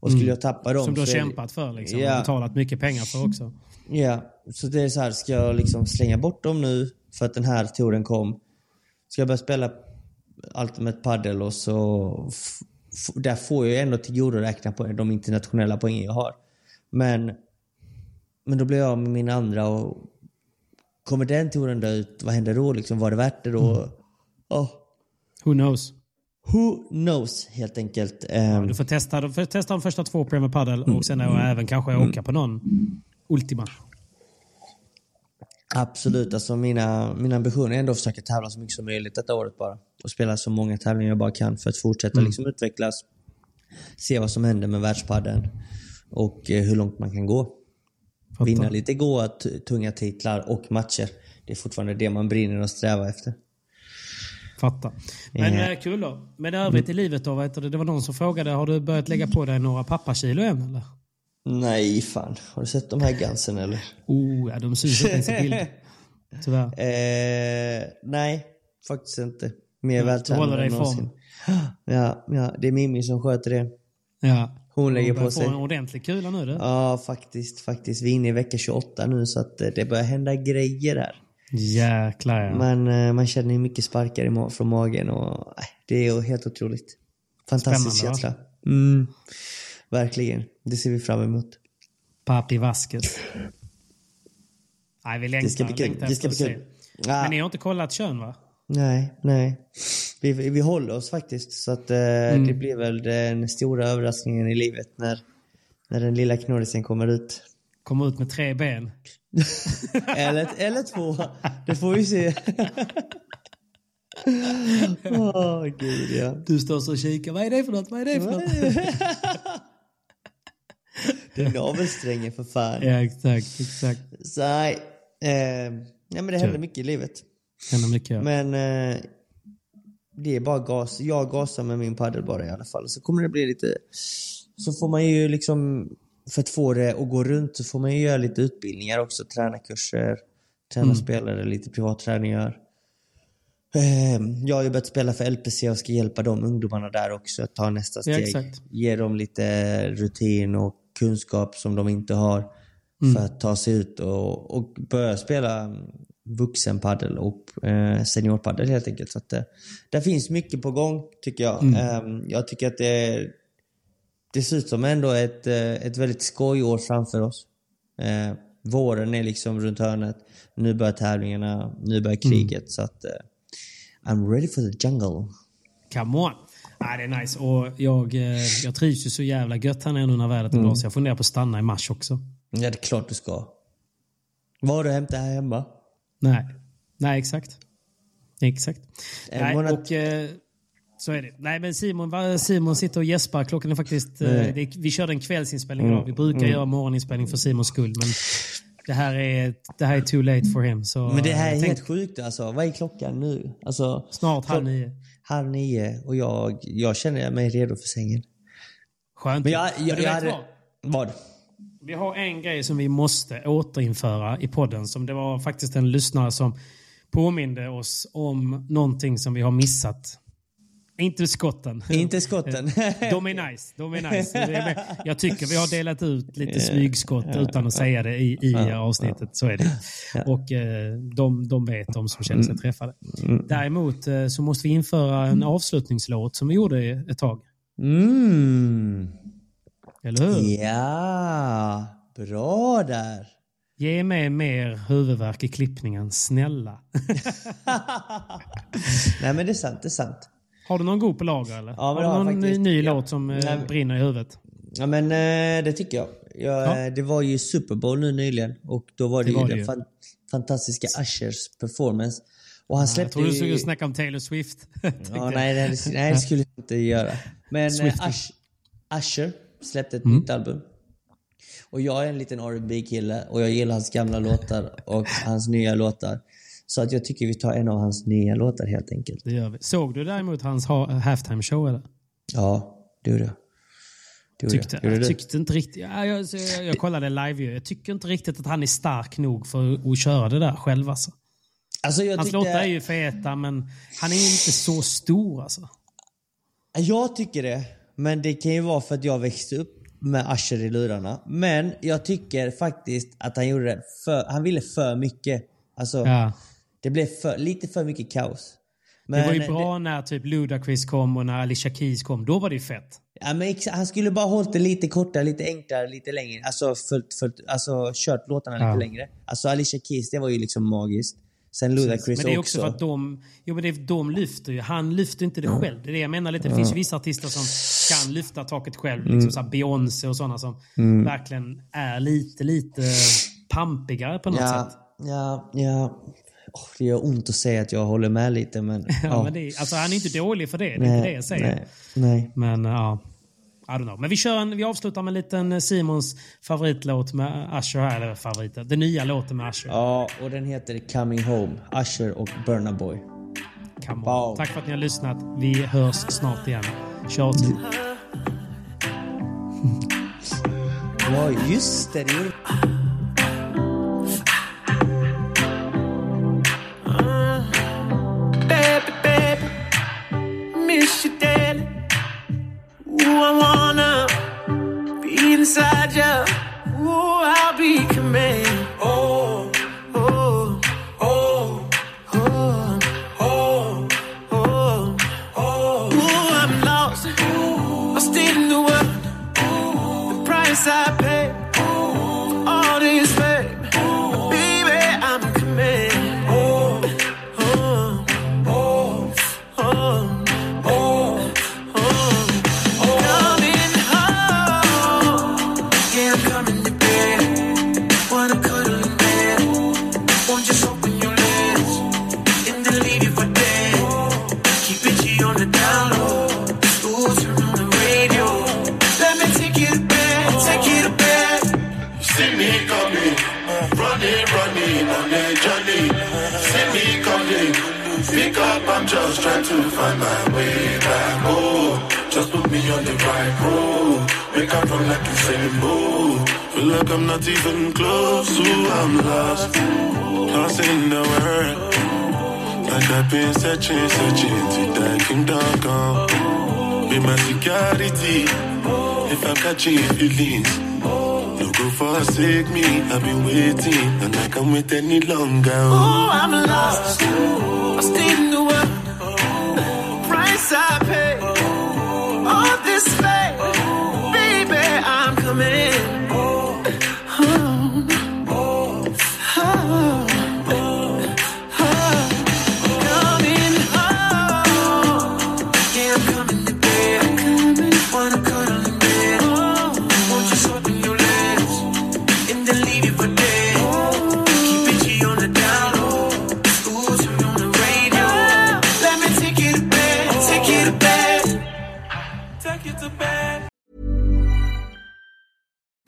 Och skulle mm. jag tappa dem Som du har kämpat för liksom. Ja. Och betalat mycket pengar för också. Ja, så det är så här, ska jag liksom slänga bort dem nu för att den här touren kom? Ska jag börja spela Ultimate Padel och så... Där får jag ändå tillgodoräkna på de internationella poängen jag har. Men, men då blir jag med min andra och kommer den touren dö ut, vad händer då? Liksom, var det värt det då? Mm. Oh. Who knows? Who knows helt enkelt. Ja, ehm, du, får testa, du får testa de första två Premier Padel och sen mm. även kanske mm. åka på någon Ultima. Absolut. Alltså mina, min ambition är ändå att försöka tävla så mycket som möjligt detta året bara. Och spela så många tävlingar jag bara kan för att fortsätta mm. liksom utvecklas. Se vad som händer med världspadden och eh, hur långt man kan gå. Fattar. Vinna lite goa, tunga titlar och matcher. Det är fortfarande det man brinner och strävar efter. Fattar. Men mm. kul. Men övrigt i livet då? Vet du, det var någon som frågade, har du börjat lägga på dig några pappakilo än eller? Nej, fan. Har du sett de här gansen eller? Oh, ja, de syns inte ens i bild. Tyvärr. Eh, nej, faktiskt inte. Mer vältränad än någonsin. Ja, ja, det är Mimmi som sköter det. Ja. Hon lägger på sig. få en ordentlig kula nu du. Ja, faktiskt. faktiskt. Vi är inne i vecka 28 nu så att eh, det börjar hända grejer där. Jäklar ja. Man, eh, man känner mycket sparkar från magen och nej, det är helt otroligt. Fantastisk Spännande, känsla. Mm, verkligen. Det ser vi fram emot. Papi Vasquez. Nej, vi längtar, det ska bli kul. Det ska bli kul. Ja. Men ni har inte kollat kön va? Nej, nej. Vi, vi håller oss faktiskt. Så att eh, mm. det blir väl den stora överraskningen i livet när, när den lilla knorrisen kommer ut. Kommer ut med tre ben. eller, eller två. Det får vi se. Oh, gud ja. Du står så och kikar. Vad är det för något? Vad är det för något? det är navelsträngen för fan. Ja, exakt. exakt. Så nej. Eh, ja, men det händer mycket i livet. Händer mycket, ja. Men eh, det är bara gas. Jag gasar med min padel bara i alla fall. Så kommer det bli lite... Så får man ju liksom för att få det att gå runt så får man ju göra lite utbildningar också. Tränarkurser, träna mm. spelare, lite privatträningar. Ehm, jag har ju börjat spela för LPC och ska hjälpa de ungdomarna där också att ta nästa steg. Ja, Ge dem lite rutin och kunskap som de inte har mm. för att ta sig ut och, och börja spela vuxenpaddel och eh, seniorpaddel helt enkelt. Så att, eh, där finns mycket på gång tycker jag. Mm. Eh, jag tycker att det är det ser ut som ändå ett, eh, ett väldigt skojår framför oss. Eh, våren är liksom runt hörnet. Nu börjar tävlingarna, nu börjar mm. kriget. Mm. Så att eh, I'm ready for the jungle. Come on! Ah, det är nice. Och jag, eh, jag trivs ju så jävla gött här nu när vädret är bra. Mm. Så jag funderar på att stanna i mars också. Ja, det är klart du ska. Vad har du hämtat här hemma? Nej, Nej exakt. Exakt. En Nej, månad... och, eh, så är det. Nej men Simon, Simon sitter och gäspar. Klockan är faktiskt... Eh, det, vi körde en kvällsinspelning mm. idag. Vi brukar mm. göra morgoninspelning för Simons skull. Men det här är, det här är too late for him. Så, men det här är helt sjukt alltså. Vad är klockan nu? Alltså, snart halv nio. Halv nio och jag, jag känner mig redo för sängen. Skönt. Men jag, jag, jag, jag hade, Vad? Vi har en grej som vi måste återinföra i podden. Som det var faktiskt en lyssnare som påminde oss om någonting som vi har missat. Inte skotten. Inte skotten. De är nice. De är nice. Jag tycker vi har delat ut lite smygskott utan att säga det i, i avsnittet. Så är det. Och eh, de, de vet, de som känner sig träffade. Däremot eh, så måste vi införa en avslutningslåt som vi gjorde ett tag. Mm. Eller hur? Ja, bra där. Ge mig mer huvudvärk i klippningen, snälla. Nej men det är sant, det är sant. Har du någon god på lager eller? Ja, har du någon faktiskt. ny Ja. låt som eh, Nej. brinner i huvudet? Ja men eh, det tycker jag. jag Ja. eh, Det var ju Super Bowl nu nyligen och då var det, Det var ju den fan, fantastiska Ushers performance. Och han Jag släppte tror du ju... skulle snacka om Taylor Swift. Ja, jag. nej, nej, det, nej, det skulle jag inte göra. Men. Ush, Usher släppte ett Mm. nytt album. Och jag är en liten rb kille och jag gillar hans gamla låtar och hans nya låtar. Så att jag tycker vi tar en av hans nya låtar helt enkelt. Det gör vi. Såg du däremot hans ha- halftime show eller? Ja, det gjorde jag. Det gjorde Tyckte, jag. Jag tyckte inte riktigt... Ja, jag, jag, jag kollade live ju. Jag tycker inte riktigt att han är stark nog för att köra det där själv alltså. Alltså jag Hans tyckte... låtar är ju feta men han är inte så stor alltså. Jag tycker det. Men det kan ju vara för att jag växte upp med Usher i lurarna. Men jag tycker faktiskt att han gjorde det för... Han ville för mycket. Alltså, Ja. Det blev för, lite för mycket kaos. Det var ju Men bra när typ Ludacris kom och när Alicia Keys kom. Då var det ju fett. Ja, men han skulle bara hållit det lite kortare, lite enklare, lite längre. Alltså, följt, följt, alltså kört låtarna Ja. lite längre. Alltså Alicia Keys, det var ju liksom magiskt. Sen Ludacris Men det är också också. för att de, jo, men det är, de lyfter ju. Han lyfter inte det själv. Det är det jag menar lite. Det finns ju vissa artister som kan lyfta taket själv. Mm. Liksom så Beyoncé och sådana som verkligen är lite, lite pampigare på något ja, sätt. ja, ja. Åh, det gör ont att säga att jag håller med lite, men... Ja, men det är, alltså, han är inte dålig för det. Det är inte det jag säger. nej, nej. Men ja, I don't know. Men vi, kör en, vi avslutar med en liten eh, Simons favoritlåt med Usher här. Eller favoriten. Den nya låten med Usher. Ja, och den heter Coming Home. Usher och Burna Boy. Come. Wow. Tack för att ni har lyssnat. Vi hörs snart igen. Kör till. Ja, just det. det inside you. Ooh, I'll be coming. If I'm. No go forsake me, I've been waiting, and I can't wait any longer. Oh, I'm lost. Lost